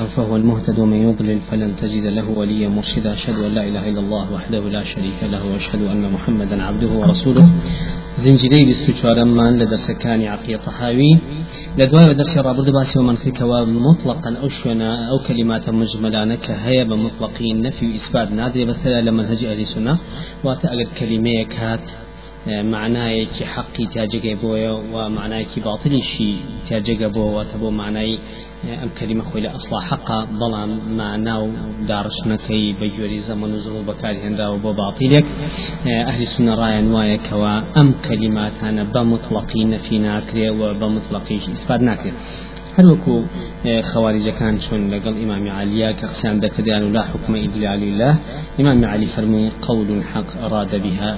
الله فهو المهتد ومن يضلل فلن تجد له وليا مرشدا. أشهد أن لا إله إلا الله وحده لا شريك له وأشهد أن محمدا عبده ورسوله. زنجيري بستوچارم من لدرس كان عقية طحاوي. لدواء درس رابط باسي ومن فيك مطلقا أو شنا أو كلمات مجملة كهيا بمطلقين نفي إثبات نادر بس لمنهج أهل السنة. واتأجد كلمة كات معنایەکی حەقی تاجگەی بۆیە و معنایەکی باڵتنیشی تاجگە بۆەوە بۆ معنای ئەم کەلیمە خۆی لە ئەسڵا حەقا بەڵام معنا و داڕشنەکەی بە گوێری زەمن و زڵ بەکاری هێنراوە بۆ باڵتیلێک ئەهلی سونە ڕایەن وایەکەوە ئەم کەلیماتانە بە مطلقی نەفی ناکرێ و بە مطلقیش ئیسپات ناکرێت هەروەکو خوارجەکان چۆن لەگەڵ ئیمامی عالیا کە قسەیان دەکردیان و لا حکمە ئیدلی الله ئیمامی علی فەرمووی قول حق أراد بها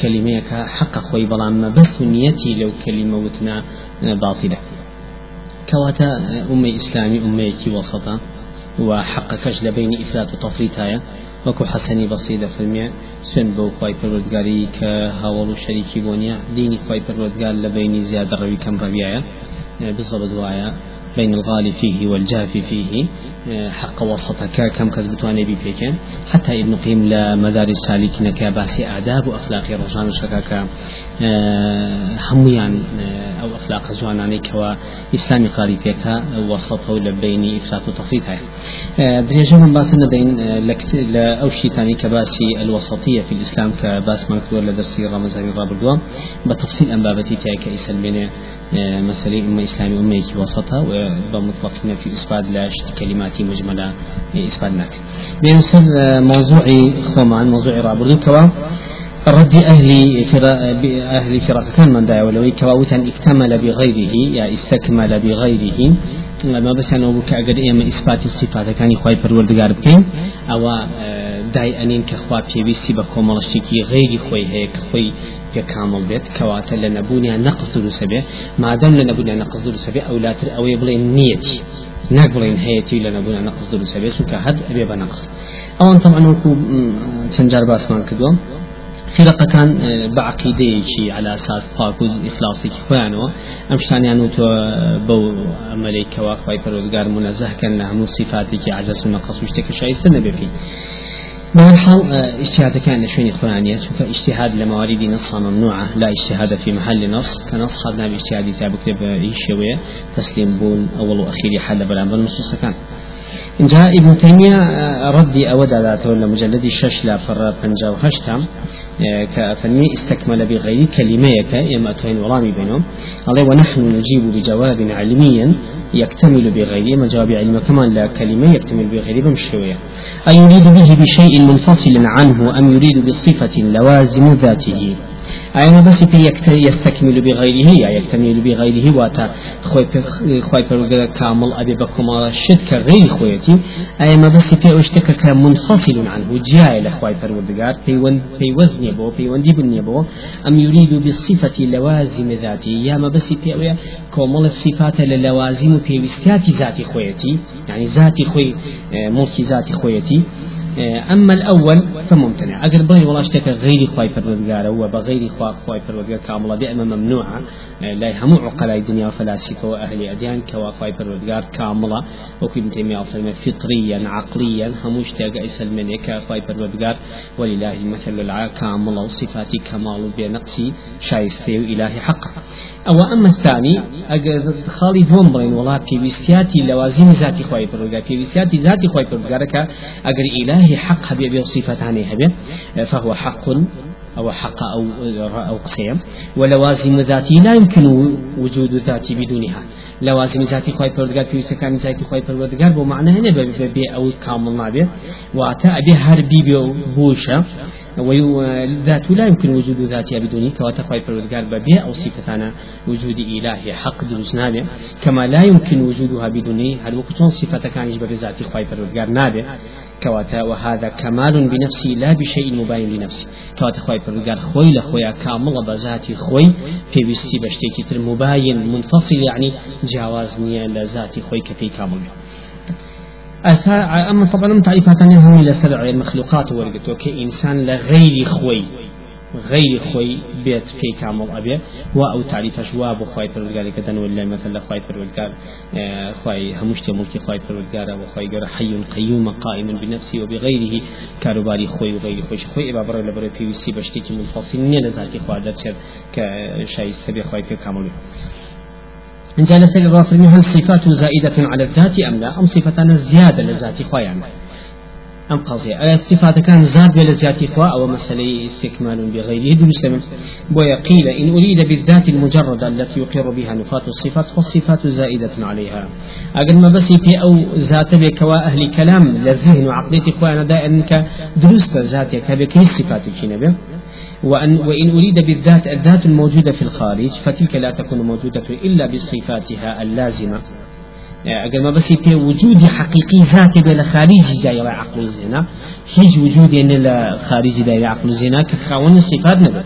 كلميك حق خوي بلام بس نيتي لو كلمة وتنا باطلة. كواتا أمي إسلامي أمي وسطا وحقكش لبين إفراط وتفريط هاي وەکو حەسەنی بەسیدە فەرمیە سوێن بەو خی پەروەردگاری کە هەوڵ و شەریکی بۆنیە دینی خی پەروەردگار لە بینی زیادە ڕەوی کەم ڕەویایە بزە بدوایە بين الغالي فيه والجاف فيه حق وسطك كم كذبت بي بيكين حتى ابن قيم لمدار السالكين كباسي آداب وأخلاق رجان شكاكا هميان أو أخلاق جواناني كوا إسلامي قاري فيك وسطه لبين إفساد وتفريط دريجة من باسنا بين لأو شيء ثاني كباسي الوسطية في الإسلام كباس مكتور لدرسي رمزان الرابع بتفصيل أنبابتي تاكا إسلام مسألة أمة إسلامي أمة وسطها وبمطلقين في إثبات لا كلمات مجملة إثبات ناك بين سر موضوعي خمان موضوعي رابردو كوا رد أهل أهل فراق كان من دايا ولو كواوتا اكتمل بغيره يا استكمل بغيره ما بس أنا أقول كأجر إما إثبات الصفات كان يخوي پروردگار بكين أو داي أنين كخوا بيبيسي بكومالشتكي غير خوي هيك خوي لە نەبوونیان نەقص دروسە بێ مادەم لە نەبوونیان نەقص دروسە بێ ئەولاتر ئەوەی بڵێن نیەتی ناک بڵێن هەیەی لە نەبوونیان نەقص دروسە بێت چونکە هەد ئەبێ بە نەقص ئەوان تەم ئەنوکو چەند جار باسمان کردوم فرقة كان بعقيدة شيء على أساس باكو إخلاصي كفانو أمشتانيان وتو بو ملائكة وأخوي فرودگار منزه كان له صفاتك عجز ونقص واشتكى شايستن بفي بحال اجتهاد كان شوين قرآنية شوف اجتهاد لموارد نص ممنوعة. لا اجتهاد في محل نص. كنص خدنا باجتهاد تابك بإيشوية. تسليم بون أول وأخير حل بلا بالنصوص كان جاء ابن تيمية ردي أود ذاته ولا مجلد الشش لا فر بنجا وهشتا كفني استكمل بغير كلميك يما توين ورامي بينهم. الله ونحن نجيب بجواب علميا يكتمل بغيره ما جواب علم كمان لا كلمة يكتمل بغيره بمشوية يريد به بشيء منفصل عنه أم يريد بصفة لوازم ذاته؟ أين بس في يستكمل بغيره؟ يا يكتمل بغيره واتا. خوي خوي بروجر كامل أبي بكم شد كغير خويتي أي ما بس في أشتك كمنفصل عنه جاء إلى خوي بروجر في ون في وزن يبو في وندي بن يبو أم يريد بالصفة لوازم ذاته يا ما بس في كمال الصفات للوازم في وستات ذات خويتي يعني ذات خوي ملك ذات خويتي أما الأول فممتنع. أقل بغير والله أشتكى غير خواي فرودقار هو بغير خوا خواي فرودقار كاملة بأما ممنوعة لا يهمو عقلاء الدنيا وفلاسفة وأهل أديان كوا خواي فرودقار كاملة وفي ابن تيمية فطريا عقليا همو اشتاق يسلمني كخواي فرودقار ولله المثل العا كاملة وصفاتي كمال بنقصي شايستي إلهي حقا أو أما الثاني أجر خالي بوم بين والله في بيستياتي لوازم ذاتي خواي فرودقار في بيستياتي ذاتي خواي فرودقار أجر إلهي الله حق هبي بصفتان هبي فهو حق أو حق أو أو قسيم ولوازم ذاتي لا يمكن وجود ذاتي بدونها. لوازم ذاتي خوي پروردگار في سكان ذاتي خوي پروردگار بو معنى هنا بي أو كامل ما بي واتا أبي هربي بي بوشا. وذات لا يمكن وجود ذاتها بدون كواتفاي فرودگار ببيع أو صفتنا وجود إله حق دروس كما لا يمكن وجودها بدون هل وقتون صفة كان يجب بذات خواي فرودگار نابه كواتا وهذا كمال بنفسه لا بشيء مبين لنفسه كواتا خواي فرودگار خوي لخويا كامل بذات خوي. في بستي بشتيكي تر مباين منفصل يعني جواز نيا لذات خوي كفي كامل. أما طبعا تعريفات هم إلى سبع المخلوقات ورقت وكإنسان لغير خوي غير خوي بيت في كامل أبي و تعريف وا بو خوي پروردگار كدن ولا مثلا خوي پروردگار آه، خوي همشت ملك خوي پروردگار و خوي غير حي قيوم قائم بنفسه وبغيره كاروباري خوي وغير خوي خوي بابر لبر في سي بشتي منفصل ني لذاتي خوا درچ كشاي سبي خوي كامل. إن جاء لسبب هل صفات زائدة على الذات أم لا؟ أم صفتان زيادة لذات خويا. أم قضية أي صفات كان زاد بلا ذات إخوة أو مسألة استكمال بغيره بمسلم ويقيل إن أريد بالذات المجردة التي يقر بها نفات الصفات فالصفات زائدة عليها. أقل ما بس في أو ذات بكوا أهل كلام للذهن وعقلية إخوة أنا دائما درست ذاتك بكي الصفات كي وأن وإن أريد بالذات الذات الموجودة في الخارج فتلك لا تكون موجودة إلا بصفاتها اللازمة. اگر ما بس في وجود حقيقي ذات بلا خارج جاي عقل هيج وجود ان الخارج داير عقل الزنا كخاون الصفات نبت.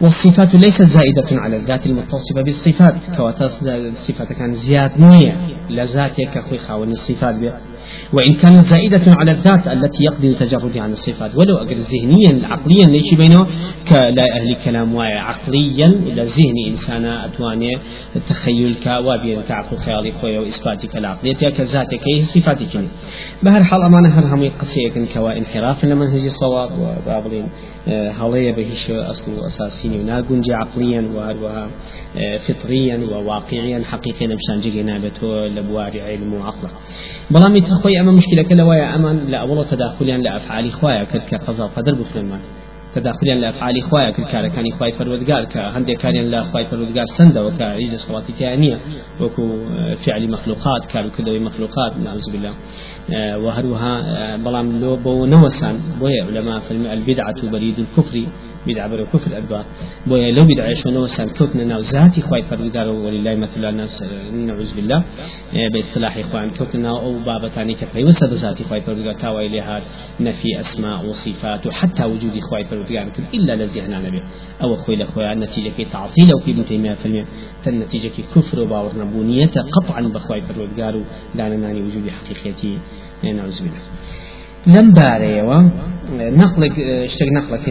والصفات ليست زائدة على الذات المتصفة بالصفات كواتا الصفات كان زياد نوية لذاتك كخوي خاون الصفات بها. وإن كانت زائدة على الذات التي يقضي تجرد عن الصفات. ولو أجر ذهنيا عقليا ليش بينه؟ كلا أهل كلام واعي. عقليا إلى ذهن إنسان أتواني تخيل كوابي كعقل خيالي خويا وإثباتك العقلية كذاتك هي صفاتك. بهر حال أمانة هل هم قصية كوا انحراف لمنهج الصواب وبابلين هڵەیە بە هیچ ئەسل و ئەساسینی و ناگونجی عقلیان و هەروەها فطريا وواقعيا حقيقيا بشان جيجي نابتو لبواري علم وعقل بەڵامی تخۆی ئەمە مشکلەکە لەوەیە ئەمان لە ئەوڵە تداخلیان لە ئەفعالی خوایە کرد کە قەزا قەدر بفرێنمان تداخلیان لە ئەفعالی خوایە کرد کارەکانی خوای پەروەردگار کە هەندێک لە خوای پەروەردگار سندەوە کە هیچ دەسەڵاتی تیان نییە. وەکو فعلی مخلوقات کاروکردەوەی مخلوقات نعوذ بالله. وهروها بەڵام لۆ بۆ نەوەسان بۆیە لەما فەرمی البدعة بريد الكفر بدعة برو كفر أدبا بويا لو بدعة شو سان كوتنا ناو ذاتي خواي فرودار ولله مثل الناس نعوذ بالله. باصطلاح إخوان كوتنا أو بابا تاني كفاي وسد ذاتي خواي فرودار كاوي لها نفي أسماء وصفات وحتى وجود خواي فرودار إلا لزيهنا نبي. أو خوي لخوي النتيجة كي تعطيل أو في فيلم. النتيجة كي كفر وباور نبونية قطعا بخواي فرودار لا ناني وجود حقيقيتي. نعوذ بالله. لم باريوا نقلك اشتق نقلك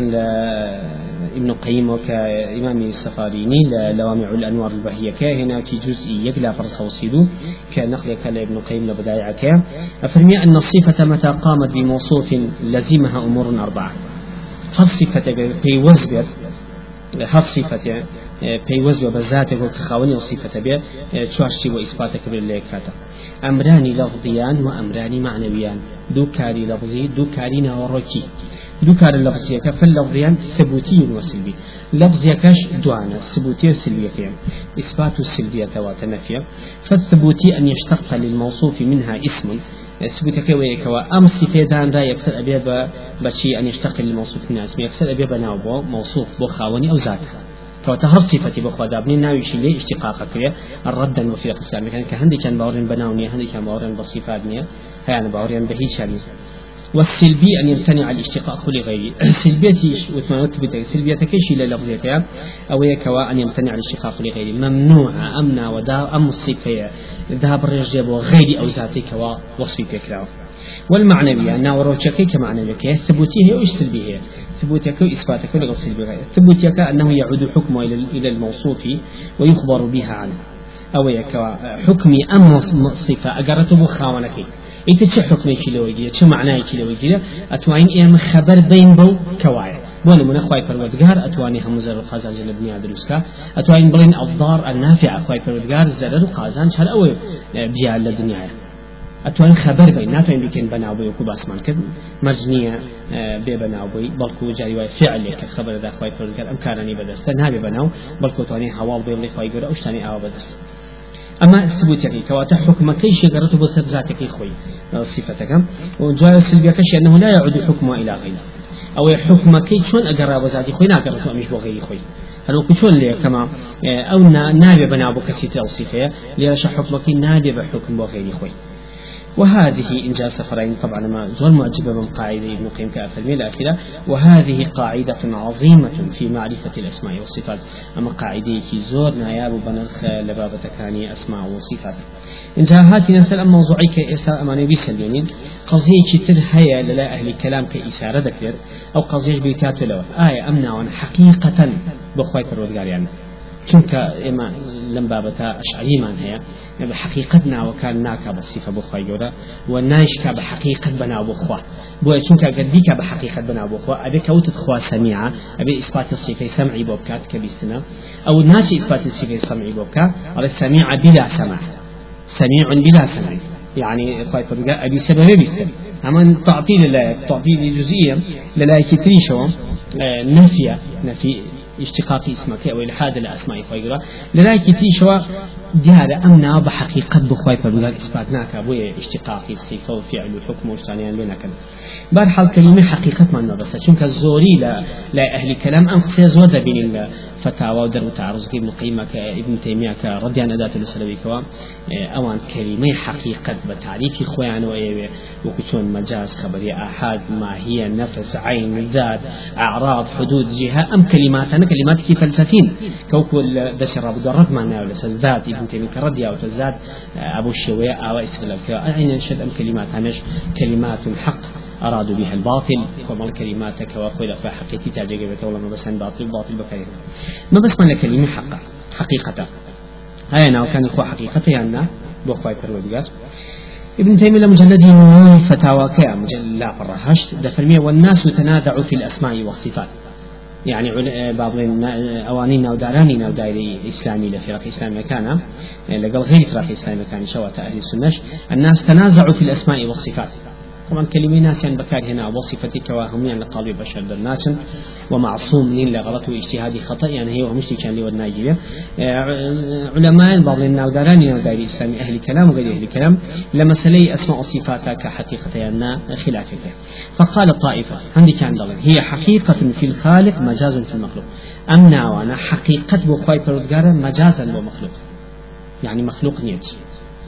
ابن قيم وكإمام السفاريني لوامع الأنوار البهية كهنا في جزء يقلا فرصوصيدو كنقلك لابن قيم لبدايعك. أفرمي أن الصفة متى قامت بموصوف لزمها أمور أربعة. هالصفة في وزبر هالصفة پەیوەست بە بەزاتێک کە خاوەنی وصیفەتە بێ چوارشی بۆ ئیسپاتەکە بێت لە کاتە ئەمرانی و ئەمرانی معنەویان دوو کاری لەفزی دوو کاری ناوەڕۆکی دوو کار لەفزیەکە فل لەفظیان ثبوتی وسلبی لفظيكش دوانا ثبوتية سلبية إثبات السلبية توات نفية فالثبوتي أن يشتق للموصوف منها اسم. ثبوتك ويكوا أم صفة دان دا يكسر أبي بشي أن يشتق للموصوف منها اسم. يكسر أبي بناو بو موصوف بو خاوني أو ذات. صفتي بخوا دابني ناوي لي اشتقاق كريا الرد وفي الإسلام كان كهندي كان باورين بناوني هندي كان باورين بصفات نيا هي باورين بهيش يعني والسلبي أن يمتنع الاشتقاق لغيره. سلبيتي وثمانوت بدأ سلبيتك شيء للفظيتها أو يكوا أن يمتنع الاشتقاق لغيره. ممنوع أمنا ودا أم الصفية ذهب الرجل وغيري أو ذاتك ووصفي فكره والمعنوية أن وروتشكي كمعنوية ثبوتيه هي وإيش سلبيه ثبوتك وإثباتك ولا سلبي غير. ثبوتك أنه يعود حكمه إلى الموصوف ويخبر بها عنه. أو يكوا حكمي أم صفة أقرته بخاونكي ئیتە چه حکمێکی لەوەی گیرە چه معنایەکی لەوەی گیرە ئەتوانین ئێمە خەبەر بین بەو کەوایە بۆ نمونە خی پەروەردگار ئەتوانی هەموو زەر و قازان لە دنیا دروستکە ئەتوانین بڵین ئەڵدار ئەنافع خی پەروەردگار زەرەر و قازان چەر ئەوە بیا لە دنیاە ئەتوان خبر بین ناتوانین بکەین بەناوبەی وەکو باسمان کرد مەرجنیە بێ بەناوبەی بەڵکو جاریوای فعلێک کە خبردا خی پەروەردگار ئەم کارانی بەدەستە نابێ بەناو بەڵکو توانێ هەواڵ بێ بڵێ خی گەورە ئەو شتانی ئاوا أما ثبوتك كواتا حكم كي شجرته بسر ذاتك خوي صفتك وجاء سلبيك أنه لا يعود حكمه إلى غيره. أو حكم كي شون أقرأ بذاتي خوي ناقرته مش بغير خوي. هل وكشون لي كما أو نابي بنا بو كسيت أو صفه ليش حكمك نابي بحكم بغير خوي. وهذه إن جاء سفرين طبعا ما زول معجبة من قاعدة ابن قيم كأفلمي الأخيرة وهذه قاعدة عظيمة في معرفة الأسماء والصفات. أما قاعدة زور ناياب بنرخ لبابة كاني أسماء وصفات. انتهى هاتي نسأل أما موضوعي كإساء أماني بيسلينين قضية تر هيا للا أهل الكلام كإسارة ذكر أو قضية بيتات له آية أمنا حقيقة بخواي فرودقار يعني چونك إما لم بابتا أشعري من هي بحقيقتنا وكان ناكا بصفة بخوا يورا ونايشك بحقيقة بنا بخوا بو چونك قديك بحقيقة بنا بخوا أبي كوت خوا سميعة. أبي إثبات الصفة سمعي بوبكات كبيسنا أو ناشي إثبات الصفة سمعي بوبكات أبي سميعة بلا سمع. سميع بلا سمع. يعني خواهي فرقاء أبي سبب بالسبب أما تعطيل لا تعطيل جزئيا لا كتريشو آه، نفي نفي اشتقاق اسمك أو إلحاد الأسماء خيرا لذلك تيشوا دیارە ئەم ناو بە حقیقت بخوای پەروەردگار ئیسپات ناکە بۆیە اشتقاقی سیفە و فعل و حکم و شتانیان لێ نەکەن بەرحەڵ کەلیمە حقیقتمان مەبەستە چونکە زۆری لە لای ئەهلی کەلام ئەم قسێ زۆر دەبینین ابن قيمة ابن تيمية كرديان أداة السلوي كوا أوان كلمة حقيقة بتعريف خوان وإيه وكتون مجاز خبري أحد ما هي نفس عين ذات أعراض حدود جهة أم كلمات أنا كلمات كيف فلسفين كوكو دشر أبو درد معنا ولا ذات ابن تيمية كردي أو تزاد أبو الشوية أو استغلال أين نشد أم كلمات همش كلمات حق أرادوا بها الباطل وما الكلمات كواخذ فحقيقتي تعجب ولا ما بس باطل باطل بكريم ما بس من الكلمة حقا حقيقة. هاي أنا وكان الخو حقيقة يعني بأخوة فروديات ابن تيمية مجلده من فتاوى كيا مجلد لا والناس تنازع في الأسماء والصفات يعني بعض أوانين أو دارانين أو دائري إسلامي لفرق إسلامي كان لقل غير فرق إسلامي كان شوات أهل السنة الناس تنازعوا في الأسماء والصفات. طبعا ناس يعني بكار هنا وصفتي كواهم يعني قلبي بشر الناس ومعصوم من لغلط واجتهادي خطأ يعني هي ومشتي كان لي والناجية آه، علماء بعض الناوداران ناوداري الإسلامي أهل كلام وغير أهل كلام لما سلي أسماء صفاتها كحقيقة يعني خلافك. فقال الطائفة عندي كان هي حقيقة في الخالق مجاز في المخلوق. أمنا وأنا حقيقة بخواي مجازا لمخلوق يعني مخلوق نيتي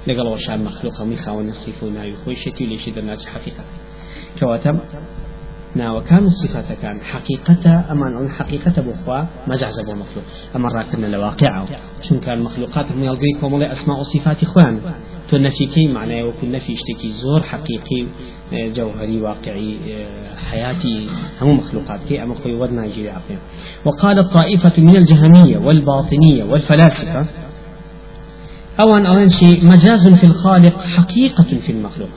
لقال وشان مخلوق ميخا ونصف ناوي خوي شتي ليش درناش حقيقة كواتم ناو كان الصفات كان حقيقة أما أن حقيقة بخوا مجاز أبو مخلوق أما راكنا لواقعه شن كان المخلوقات هم يلقيكم ولا أسماء وصفات إخوان تو نفي كي معناه وكل نفي اشتكي زور حقيقي جوهري واقعي حياتي هم مخلوقات كي أما خوي ودنا وقال الطائفة من الجهمية والباطنية والفلاسفة. أو أن أولا شيء مجاز في الخالق حقيقة في المخلوق.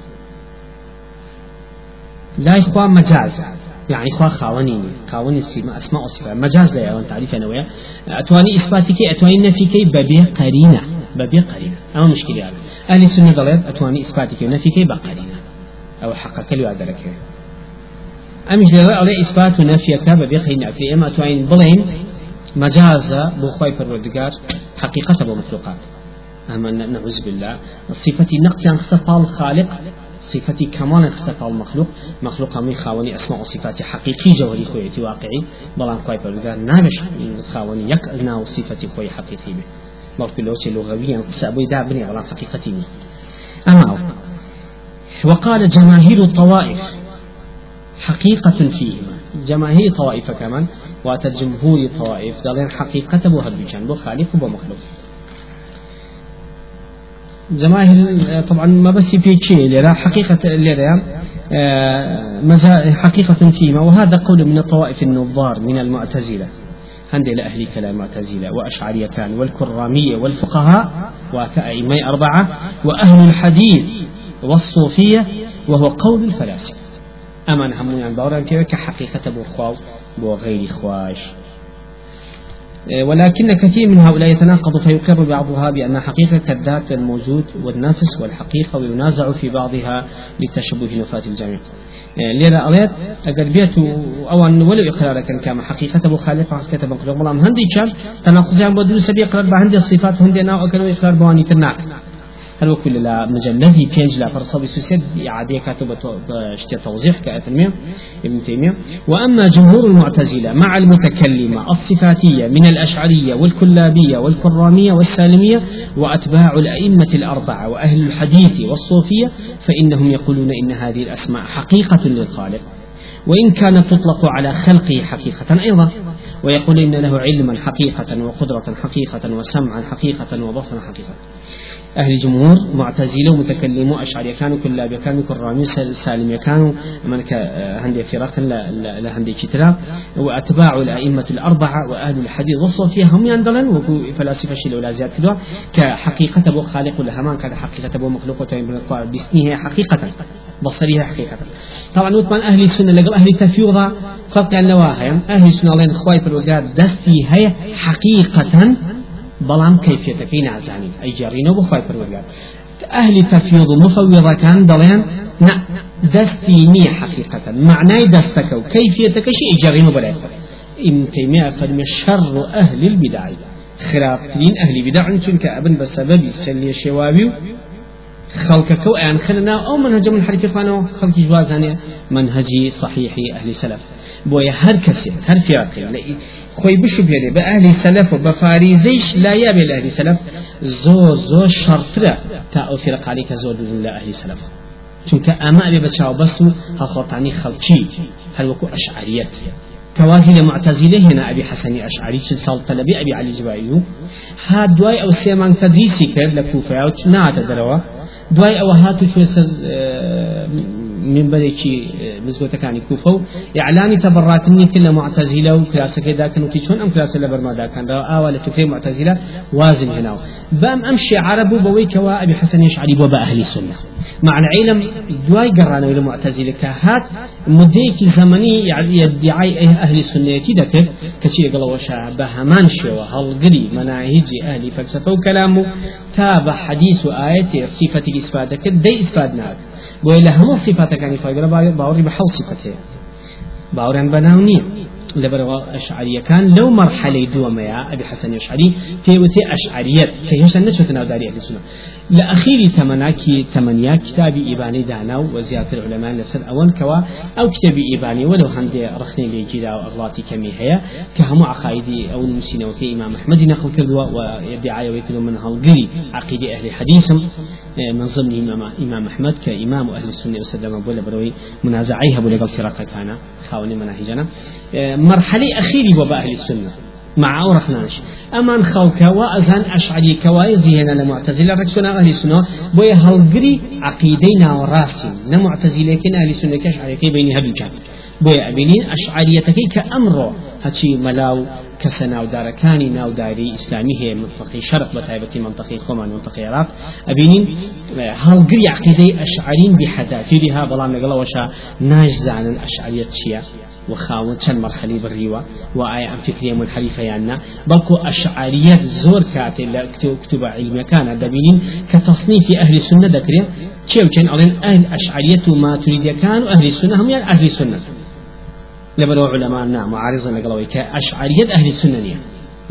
لا إخوة مجاز. يعني إخوة خاونيني خاوني السيما أسماء وصفات مجاز لا أولا تعريف أنا ويا أتواني إثباتك أتواني نفيك ببي قرينة. ببي قرينة. أما مشكلة هذا أهل السنة ضلت أتواني إثباتك ونفيك بقرينة أو حقك لو أدرك أمش لا على إثبات ونفيك ببي قرينة. في أما أتواني بلين مجاز بخواي فرودقار حقيقة بمخلوقات. أما نعوذ بالله. صفة نقص خصفة الخالق صفة كمال خصفة المخلوق. مخلوق من خاوني أسماء وصفات حقيقي جوهري خويتي واقعي. بلان خوي بلغا نامش خاوني يك أنا صفة خوي حقيقي به بلكي لو لغويا سأبوي دابني على حقيقتي أما وقال جماهير الطوائف حقيقة فيهما. جماهير طوائف كمان واتجمهور الطوائف دالين حقيقة بو هدوشان بو خالق بو مخلوق. جماهير طبعا ما بس في شيء لرا حقيقة لرا آه، حقيقة فيما وهذا قول من الطوائف النظار من المعتزلة. عند أهل كلام معتزلة وأشعرية كان والكرامية والفقهاء وكأئمة أربعة وأهل الحديث والصوفية وهو قول الفلاسفة. أما نحن يعني كحقيقة بو بغير خواش إيه، ولكن كثير من هؤلاء يتناقض فيقر بعضها بأن حقيقة الذات الموجود والنفس والحقيقة وينازع في بعضها لتشبه نفاة الجميع. إيه، لذا أليت أقل بيت أو أن ولو إقرار كان كما حقيقة بخالق حقيقة بخالق ملام هندي كان تناقض عن بدون سبي إقرار بهندي الصفات هندي نوع أكلوا إقرار بواني تناك هل وكل لا مجلدي بينج لا فرصة سوسيد إعادة كاتبة بشتى توضيح كأثنمية ابن تيمية. وأما جمهور المعتزلة مع المتكلمة الصفاتية من الأشعرية والكلابية والكرامية والسالمية وأتباع الأئمة الأربعة وأهل الحديث والصوفية فإنهم يقولون إن هذه الأسماء حقيقة للخالق. وإن كانت تطلق على خلقه حقيقة أيضا ويقول إن له علما حقيقة وقدرة حقيقة وسمعا حقيقة وبصرا حقيقة. أهل جمهور معتزلة ومتكلموا أشعري كانوا كلاب كانوا كرامي سالم كانوا من هندي فرق لهندي كتلا وأتباع الأئمة الأربعة وأهل الحديث والصوفية هم يندلن وكو فلاسفة شيء ولا زيادة كدوا كحقيقة بو خالق ما كان حقيقة بو مخلوق باسمه حقيقة بصريها حقيقة. طبعا وطبعا أهل السنة لقل أهل التفيوضة فرق عن أهل السنة الله خواي بالوقات دستي هي حقيقة بەڵام کەفێتەکەی نازانی. ئەیجارڕینەوە بخوای پروەرگار ئەهلی تەفیض و مفەویڕەکان دەڵێن نا دەستی نییە حقیقەتە. معنای دەستەکە و کەیفێتەکەشی ئیجارڕینەوە بەلای خۆ. ابن تيمية فرمي شر أهل البدع خرافترين أهل بدع چونك أبن بسبب سلي شوابي خلقك وأن خلنا أو منهج من حرف فانو خلق جوازانه منهجي صحيح أهل سلف. بويا هر كسي هر فراقي خوي بشو بيلي بأهل سلف وبفاريزيش لا يابي لأهل سلف زو زو شرطرة تا أو فرق عليك زو دزن لأهل سلف. چونك أما أبي بتشاو بستو هخوطاني خلقي هل وكو أشعريات كواهي معتزلة هنا أبي حسن أشعري سال طلبي أبي علي جبائيو هاد دواي أو سيمان تدريسي كر لكوفة أو نادا دروا دواي أو هاتو شو من بديكي مزگوت كان كوفو إعلان تبراتني كل معتزلة وكلاسة كذا كانوا تيجون أم كلاسة لبرما دا كان رأى ولا تفهم معتزلة وازن هنا بام أمشي عرب بوي كوا أبي حسن يشعري بابا أهل السنة مع العلم دواي قرانا إلى معتزلة كهات مديك زمني يعني يدعي أهل السنة كده كشي قال وشا بهمان شوا هالقري مناهج أهل فلسفة وكلامه تابع حديث آية صفة الإثبات كده دي ناك بۆی لە هەموو سیفاتەکانی خۆیگەرە باوەڕی بە حەڵ سیفەت هەیە باوەڕیان بەناو نییە لبروا أشعرية. كان لو مرحلة دوميا أبي حسن أشعري في أشعرية في هشام نشوت نوداري أهل السنة لأخير تمناكي تمنيا كتاب إباني دانا وزيادة العلماء لسر أول كوا. أو كتاب إباني ولو هندي رخني ليجيدا وأغلاطي كمي هي كهم عقائدي أو المسين وكي إمام أحمد نقل كردوا ويدعي ويكلوا من هالقري عقيدة أهل الحديث من ضمن إمام إمام أحمد كإمام أهل السنة وسلم بولا بروي منازعيها بولا قال فرقة كان خاوني مناهجنا مرحلة أخيرة وبأهل السنة مع أورخناش أمان خوكا وأزان أشعري كوايزي هنا لمعتزلة ركسنا أهل السنة بويا هلقري عقيدينا وراسي نمعتزلة كن أهل السنة كأشعري كي بيني هبل كأمر. هاتشي ملاو كسنا وداركاني ناو داري إسلامي هي منطقي شرق بتايبتي منطقي خمان منطقي عراق. أبينين هلقري عقيدي أشعرين بحذافيرها بلا نقلا وشا ناجزان الأشعرية شيا. وخاون چەند مرحلي بڕیوە و ئایا ئەم فکریە منحریفە یاننا بەڵکو ئەشعریەت زۆر کاتێ لە کتوبە علمیەکانە. دەبینین کە تصنیفی ئەهلی سنە دەکرێت چێوچەند ئەڵێن ئەهل ئەشعریەت و ماتوریدیەکان و ئەهلی سنە هەمویان ئەهلی سنە لبرو علماء نا معارضا لقلوي كأشعرية أهل السنة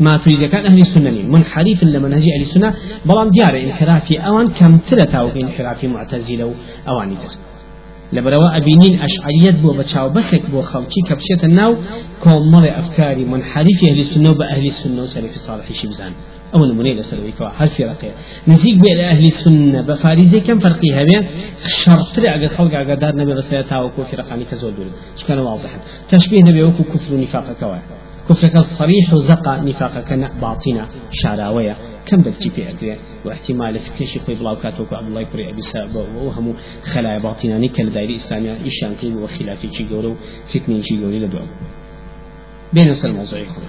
ما تريد كان أهل السنة منحرف لمنهج أهل السنة بلان ديار انحرافي أوان كم في انحرافي معتزلة أواني تسن لبروا أبينين أشعريت بو بتشاو بسك بو خلقي كبشة الناو كومر أفكاري منحرف أهل السنة بأهل السنة وسلف الصالح شبزان. أو نموني لسلوي كوا هل في رقية نزيق بإلى أهل السنة بفاريزي كم فرقي هبين شرط أجر خلق أجر دار نبي رسالة وكو في رقاني كزول دول كان واضحا. تشبيه نبي وكو كفر نفاق كوا. كفرك صريح وزقا نفاقك باطنة شعراوية كم بلتي في أكري واحتمال فكرش خوي بلاو كاتوك عبد الله كري أبي سابا وهم خلايا باطنة كل دايري إسلامية. إيشان قيم وخلافي شي قولو فتني شي قولي لدعو. بين الموضوع يخوي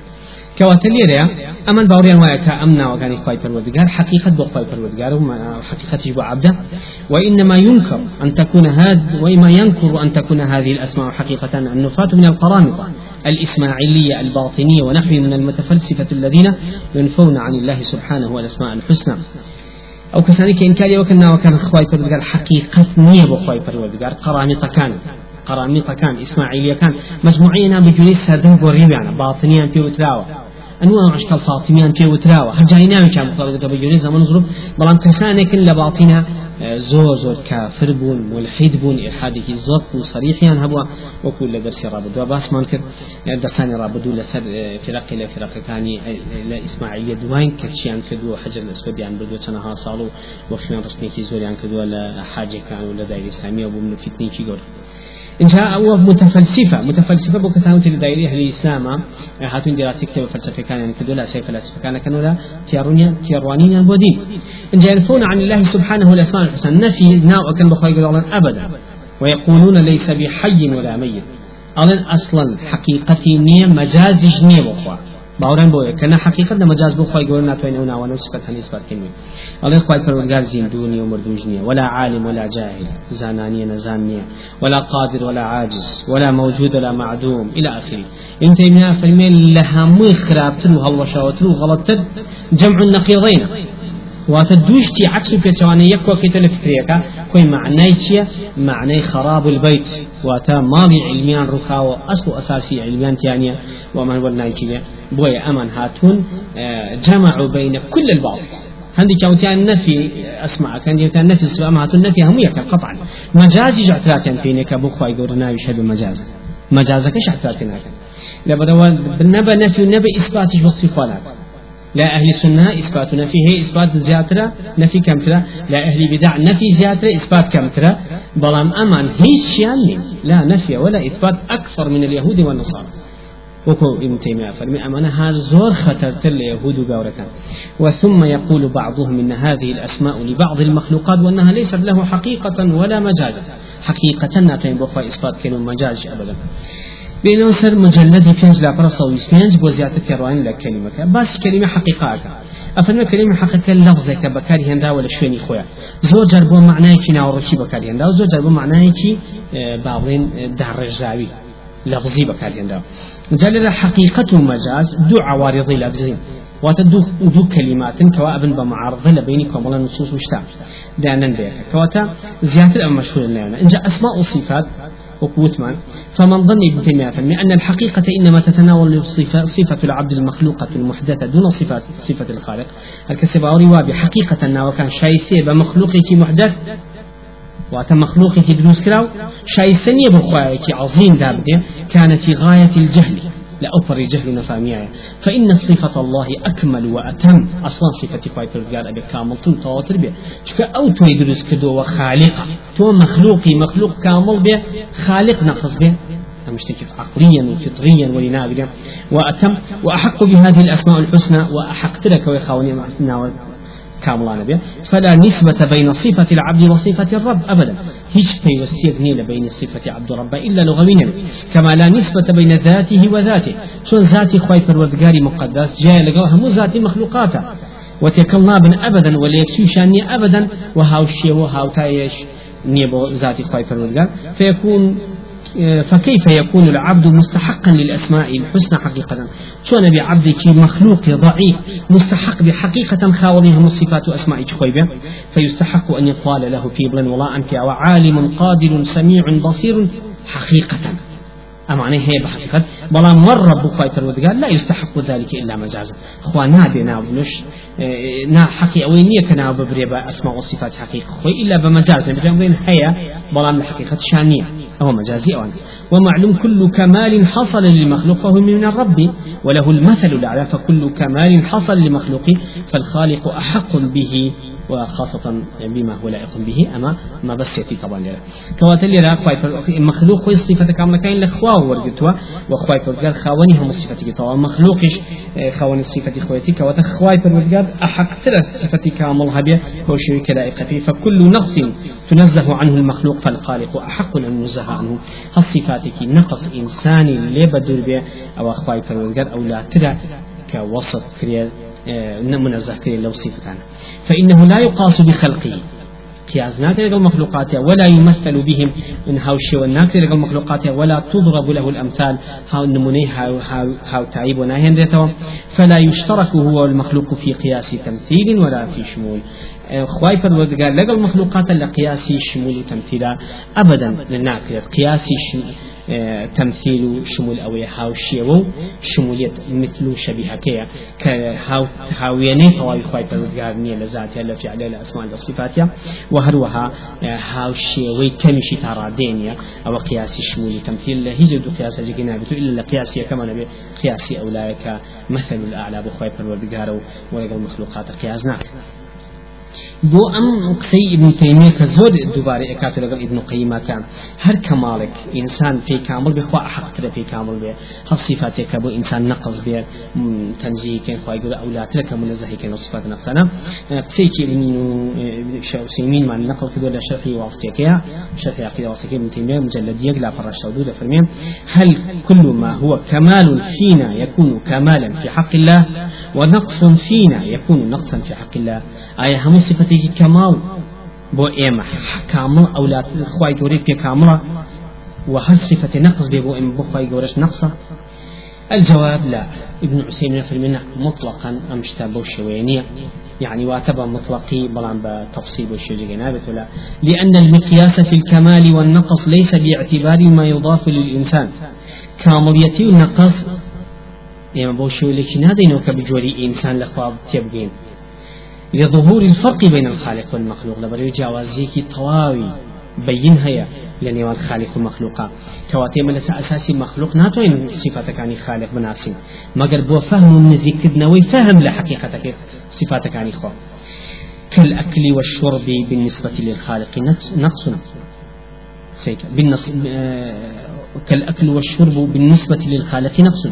كواتە لێرەیە ئەمەن باوریان وایە کە ئەم ناوەکانی خی حقيقة بۆ خی پەروەردگار و عبدا وإنما ينكر أن تكون هذا وإما ينكر أن تكون هذه الأسماء حقيقة النفاة من القرامطة الإسماعيلية الباطنية ونحو من المتفلسفة الذين ينفون عن الله سبحانه والأسماء الحسنى. أو كسانك إنكاري وكنا وكان خواي پروردگار حقيقة نية بو خواي پروردگار. قرامطة كان قرامطة كان إسماعيلية كان. مجموعينا بجوني سردن بوريو يعني باطنيا في وتراوة أنواع أشكال فاطميان في وتراوة. هرجاني ناوي كان مطلقة بجوري زمان ظروف بلان كسانك لباطنها زۆر زۆر کافر بوون ملحید بوون ئێحادێکی زۆر و سەریحیان هەبووە وەکو لە دەرسی ڕابدووە باسمان کرد دەستانی ڕابدوو لەسەر فرقی لە فرقەکانی لە ئیسماعیلە دوایین کەچیان کردووە حەجر لە سوودیان بردووە چەندەها ساڵ و وەخیان ڕستێکی زۆریان کردووە لە حاجەکان و لە دایری سامیە بوو من فتنێکی گەورە إنها هو متفلسفة متفلسفة بو كسانو تلي دايري أهل الإسلام هاتون دراسة كتاب فلسفة كان يعني كدولا سي فلسفة كان كانوا لا تيارونيا تيروانين بودين إن يعرفون عن الله سبحانه الأسماء الحسنى نفي ناو أكن بخواي أبدا. ويقولون ليس بحي ولا ميت. أظن أصلا حقيقتي نية مجاز نية بخوا. باوران بۆیە کە نە حقیقت لە مەجاز بۆ خۆی گەور ناتوانێت و ناوانە سفەت هەنی کردنی. ئەڵێ خۆی پەروەردگار زیندونی و مردوژ نییە ولا عالم ولا جاهل. زانانية نزان نییە. ولا قادر ولا عاجز. ولا موجود ولا معدوم. إلى آخره. انت تيمية فرمي لها مو خرابتر وهلوشاوتر وغلطتر جمع النقيضين واتە دوشتی عکس و پێچوانە یەک کۆکێتە لە فکرەکە چییە معنای خراب البيت. واتە ماڵی علمیان ڕووخاوە ئەسڵ و ئەساسی علمیان تیانە ومان وەرنایکیە بۆیە ئەمان هاتون جمع بين كل الباطل هندي كوتيان نفي أسمع كان يوتيان نفي سواء ما نفي هم يكن قطعا. مجازي جعترات فينك أبو خواي قرنا يشهد مجاز. مجازك شعترات هناك لابد نبى نفي ونبى إثبات والصفات لا أهل السنة إثبات نفيه إثبات زيادة نفي كم ترى؟ لا أهل بدع نفي زيادة إثبات كم ترى؟ بلام أمان هيش يعني لا نفي ولا إثبات أكثر من اليهود والنصارى. وكو ابن تيمية فرمي أمانة زور خطر اليهود وقورة وثم يقول بعضهم إن هذه الأسماء لبعض المخلوقات وأنها ليست له حقيقة ولا مجاز. حقيقة ناتين بخوا إثبات كانوا مجاز أبدا. بين سر مجلد بينج لا برا صوي بينج بو زيادة كروان لا كلمة بس كلمة حقيقة أفهم كلمة حقيقة لفظة كبكاري هندا ولا شويني خويا زور جربوا معناه كي ناورشي بكاري هندا وزور جربوا معناه كي باولين دار زاوي لفظي بكاري هندا جل حقيقة مجاز دو عوارض لفظين واتدو دو كلمات كوا ابن بمعارضة لبينكم ولا نصوص وشتا دانا بيك كواتا زيادة مشهور لنا إن جاء أسماء وصفات وقوتمان فمن ظن ابن تيمية أن الحقيقة إنما تتناول صفة, صفة العبد المخلوقة المحدثة دون صفة صفة الخالق. الكسباوري وابي حقيقة وكان شايسي بمخلوقك محدث واتە مخلوقێکی دروست کرا و شایستە نییە بە خوایەکی عظیم دابدێ غاية لأوفر جهل نفامية فإن صفة الله أكمل وأتم. أصلا صفة خواهي فرقار أبي كامل تن تواتر بي شكا أو تو يدرس كدو وخالق تو مخلوقي مخلوق كامل بي خالق نقص بي مشتكي عقليا وفطريا ولنابرا وأتم. وأحق بهذه الأسماء الحسنى. وأحق تلك ويخاوني مع كاملان به فلا نسبة بين صفة العبد وصفة الرب أبدا. هيش في وسير بين صفة عبد الرب إلا لغويا كما لا نسبة بين ذاته وذاته شون ذاتي خواي فالوذقاري مقدس جاي لقوها مو ذاتي مخلوقاته. وتكلنا بن أبدا ولا يكسوشاني أبدا. وهاو الشيء وهاو تايش نيبو ذاتي خواي فالوذقار فيكون فكيف يكون العبد مستحقا للأسماء الحسنى حقيقة؟ شو نبي عبدك مخلوق ضعيف مستحق بحقيقة خاوليها الصفات أسماء خويبة فيستحق أن يقال له في بلن ولا أنت وعالم قادر سميع بصير حقيقة. أمانة هي بحقيقة. بلا مرة بخواي فرودقال لا يستحق ذلك إلا مجازا خوا نابي نابنش نا حقي أو نية كنا ببريبا أسماء والصفات حقيقة. خوي إلا بمجاز. نبي هي بلا من حقيقة شانية. أو مجازي أو ومعلوم كل كمال حصل للمخلوق فهو من الرب. وله المثل الأعلى فكل كمال حصل لمخلوق فالخالق أحق به. وخاصة بما هو لائق به أما ما بس يأتي طبعا لنا كواتل لنا خواي مخلوق خوي صفة كاملة كاين لخواه ورقتوا وخواي فرقال خاوني هم صفة طبعا مخلوقش خاوني صفة خويتي كواتا خواي فرقال أحق ثلاث صفة كامل هبية هو شيء كلائقته فكل نقص تنزه عنه المخلوق فالخالق أحق أن ينزه عنه. هالصفاتك نقص إنساني لبدر به أو خواي فرقال أو لا ترى كوسط كريال منزه كريال لو صفتان فإنه لا يقاس بخلقه. قياس ناكر لقل مخلوقاته ولا يمثل بهم. من هاو الشيء والناكر لقل مخلوقاته ولا تضرب له الأمثال. هاو النموني هاو, هاو, هاو تعيب وناهين ذاته فلا يشترك هو المخلوق في قياس تمثيل ولا في شمول. خواي فرودقال لقل مخلوقات لقياس شمول تمثيلا. أبدا للناكر قياس تمثيل شمول أو هاو شيو شمولية مثل شبيهة كيا كهاو هاويني طوابي خواي پروردگار نية لذاتها لفعلها لأسماء لصفاتها وهروها هاو شيوي كمشي تارادينيا أو قياسي شمولي تمثيل هيجي دو قياس جنابته إلا لقياسي كما نبي قياسي أولئك مثل الأعلى بخواي پروردگار ولقى المخلوقات قياس ناك بو ام قسي ابن تيمية كزود دوباره اكاتو لقل ابن قيمة كان هر كمالك انسان في كامل بخوا حق ترى في كامل به هل صفاتك ابو انسان نقص به تنزيه كان خوا يقول أولاد لك منزه كان صفات نقصنا قسي كي ابن سيمين مع النقل كدو لشرحي واسطيك شرحي عقيدة واسطيك ابن تيمية مجلد يقلع فرش تودود فرمين هل كل ما هو كمال فينا يكون كمالا في حق الله ونقص فينا يكون نقصا في حق الله. آية هم صفة صفتێکی کەماڵ بۆ ئێمە کامڵ ئەولات خی گەورەی پێ کامڵە وهل صفة نقص بيبو إم بخواي جورش نقصة الجواب لا ابن في المنع مطلقا أمشتا بوشوينية يعني واتبع مطلقي بلان بتفصيل والشيء جنابة لا لأن المقياس في الكمال والنقص ليس باعتبار ما يضاف للإنسان. كامليتي النقص يعني بوشو لكن هذا ينوك بجوري إنسان لخواب تبقين لظهور الفرق بين الخالق والمخلوق. لبريو جوازيكي طواوي بين هيا لنيوان خالق والمخلوق كواتي من أساسي مخلوق ناتوين صفاتك عن خالق بناسين مگر بو فهم نزيكدنا ويفهم لحقيقتك صفاتك عن خالق كالأكل والشرب بالنسبة للخالق نقص بالنص كالأكل والشرب بالنسبة للخالق نقص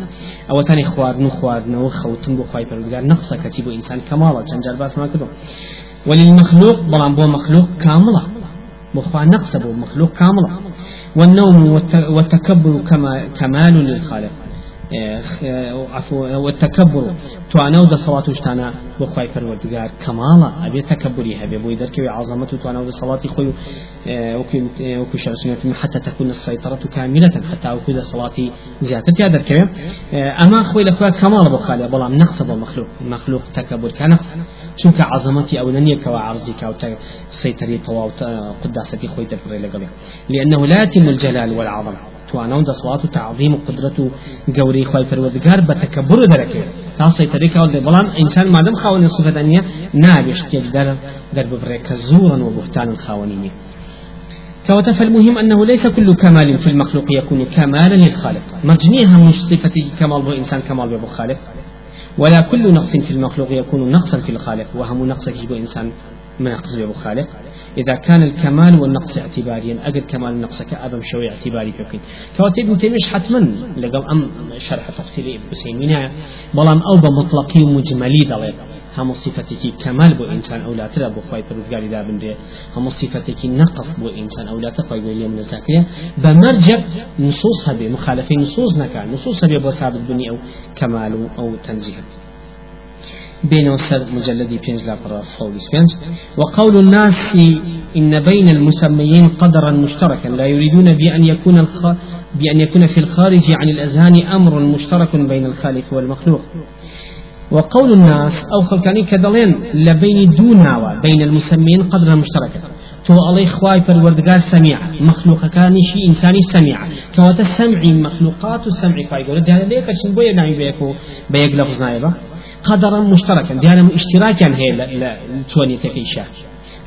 أو تاني خوارن خوارن وخوتن بخواي پروردگار نقص كتب إنسان كمالا چند بأس ما كدو وللمخلوق بلان بو مخلوق كاملة بخوا نقص بو مخلوق كاملة والنوم والتكبر كما كمال للخالق. والتكبر. توانو دا صلاة وشتانا بخواي پروردگار كمالا أبي تكبري هبي بو يدرك عظمة توانو دا صلاة خوي وكو شرسنا حتى تكون السيطرة كاملة حتى وكو دا صلاة زيادة تقدر كم أما خوي لخوا كمال بخالي بلا نقص بالمخلوق مخلوق تكبر كنقص شنك عظمتي أو ننيا كوا عرضك أو سيطري طواو قداستي خوي تفري لقلي لأنه لا يتم الجلال والعظمة توانە و دەسڵات و تعظیم و قدرت و گەوری خی پەروەردگار بە تەکەبر دەرەکەوێت تا سەیتەرێکەوە لێ بەڵام ئینسان مادەم خاوەنی سوفەتەنیە نابێ شتێک دەر دەرببڕێ کە زورا وبهتان خاوەنینی كوتا فالمهم أنه ليس كل كمال في المخلوق يكون كمالا للخالق. مجنيها مش صفة كمال بو إنسان كمال بو خالق. ولا كل نقص في المخلوق يكون نقصا في الخالق وهم نقص في إنسان ما يقصد به خالق إذا كان الكمال والنقص اعتباريا أجد كمال النقص كأبم شوي اعتباري فيكين كواتي ابن تيمية حتما لقل أم شرح تفصيل ابن سيمين بلان أو بمطلقي ومجملي دليل. هم صفتك كمال بو إنسان أو لا ترى بو خواي پروردگاری دا بنده. هم صفتك نقص بو إنسان أو لا تخواي بو من الزاكرية بمرجع نصوص هبه مخالفين نصوص نكا. نصوص بو ثابت بني أو كمال أو تنزيه. بين وسر مجلد پێنج لا پێنج وقول الناس إن بين المسميين قدرا مشتركا. لا يريدون بأن يكون الخ... بأن يكون في الخارج عن الأذهان أمر مشترك بين الخالق والمخلوق. وقول الناس أو خلقاني كدلين لبين دونا بين المسميين قدرا مشتركا. تو الله خواي پروردگار سميع مخلوق كان شيء إنساني سميع. كواتا السمع مخلوقات السمع فايقول ده ليك شن بويا نعي بيكو بيك لفظ نايبة. قدرا مشتركا. ديانا اشتراكا هي توني تكيشا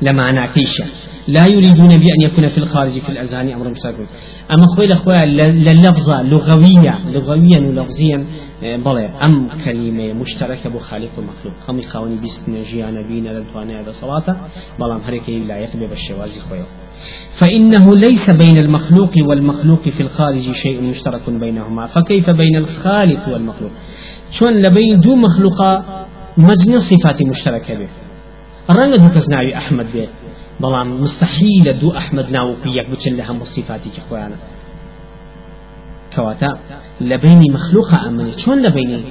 لمعنى كيشا لا يريدون بأن يكون في الخارج في الأذهان أمر مشترك أما خوي الأخوة لللفظة لغوية لغويا ولفظيا بڵێ ئەم کەلیمەیە مشتركە بۆ خالق و مخلوق. هەمی خاوەنی بیستنە ژیانە بینە لە توانەیە دەسەڵاتە بەڵام هەرێکی لایەت بێ بە فإنه ليس بين المخلوق والمخلوق في الخارج شيء مشترك بينهما. فكيف بين الخالق والمخلوق؟ شون لبين دو مخلوقا مجنى صفات مشتركة به الرنگ دو کس ناوی أحمد به بلان مستحيل دو أحمد ناو بيك بچن لها مصفاتي كخوانا كواتا لبين مخلوقة أمني شون لبين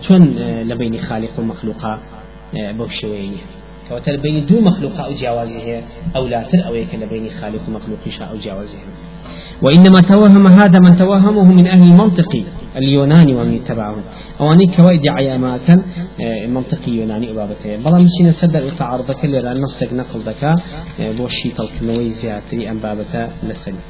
شون لبين خالق ومخلوقة بوشويني كواتا لبين دو مخلوقة أو جوازه أو لا تر أو يك لبين خالق ومخلوق أو جوازه وإنما توهم هذا من توهمه من أهل المنطق اليوناني ومن يتبعهم. أواني كوايد عياما كان منطقي يوناني أبابته. بلا مشينا سدر تعارض كل لأن نصك نقل ذكاء بوشي تلك نوي زياتري أم بابته لسني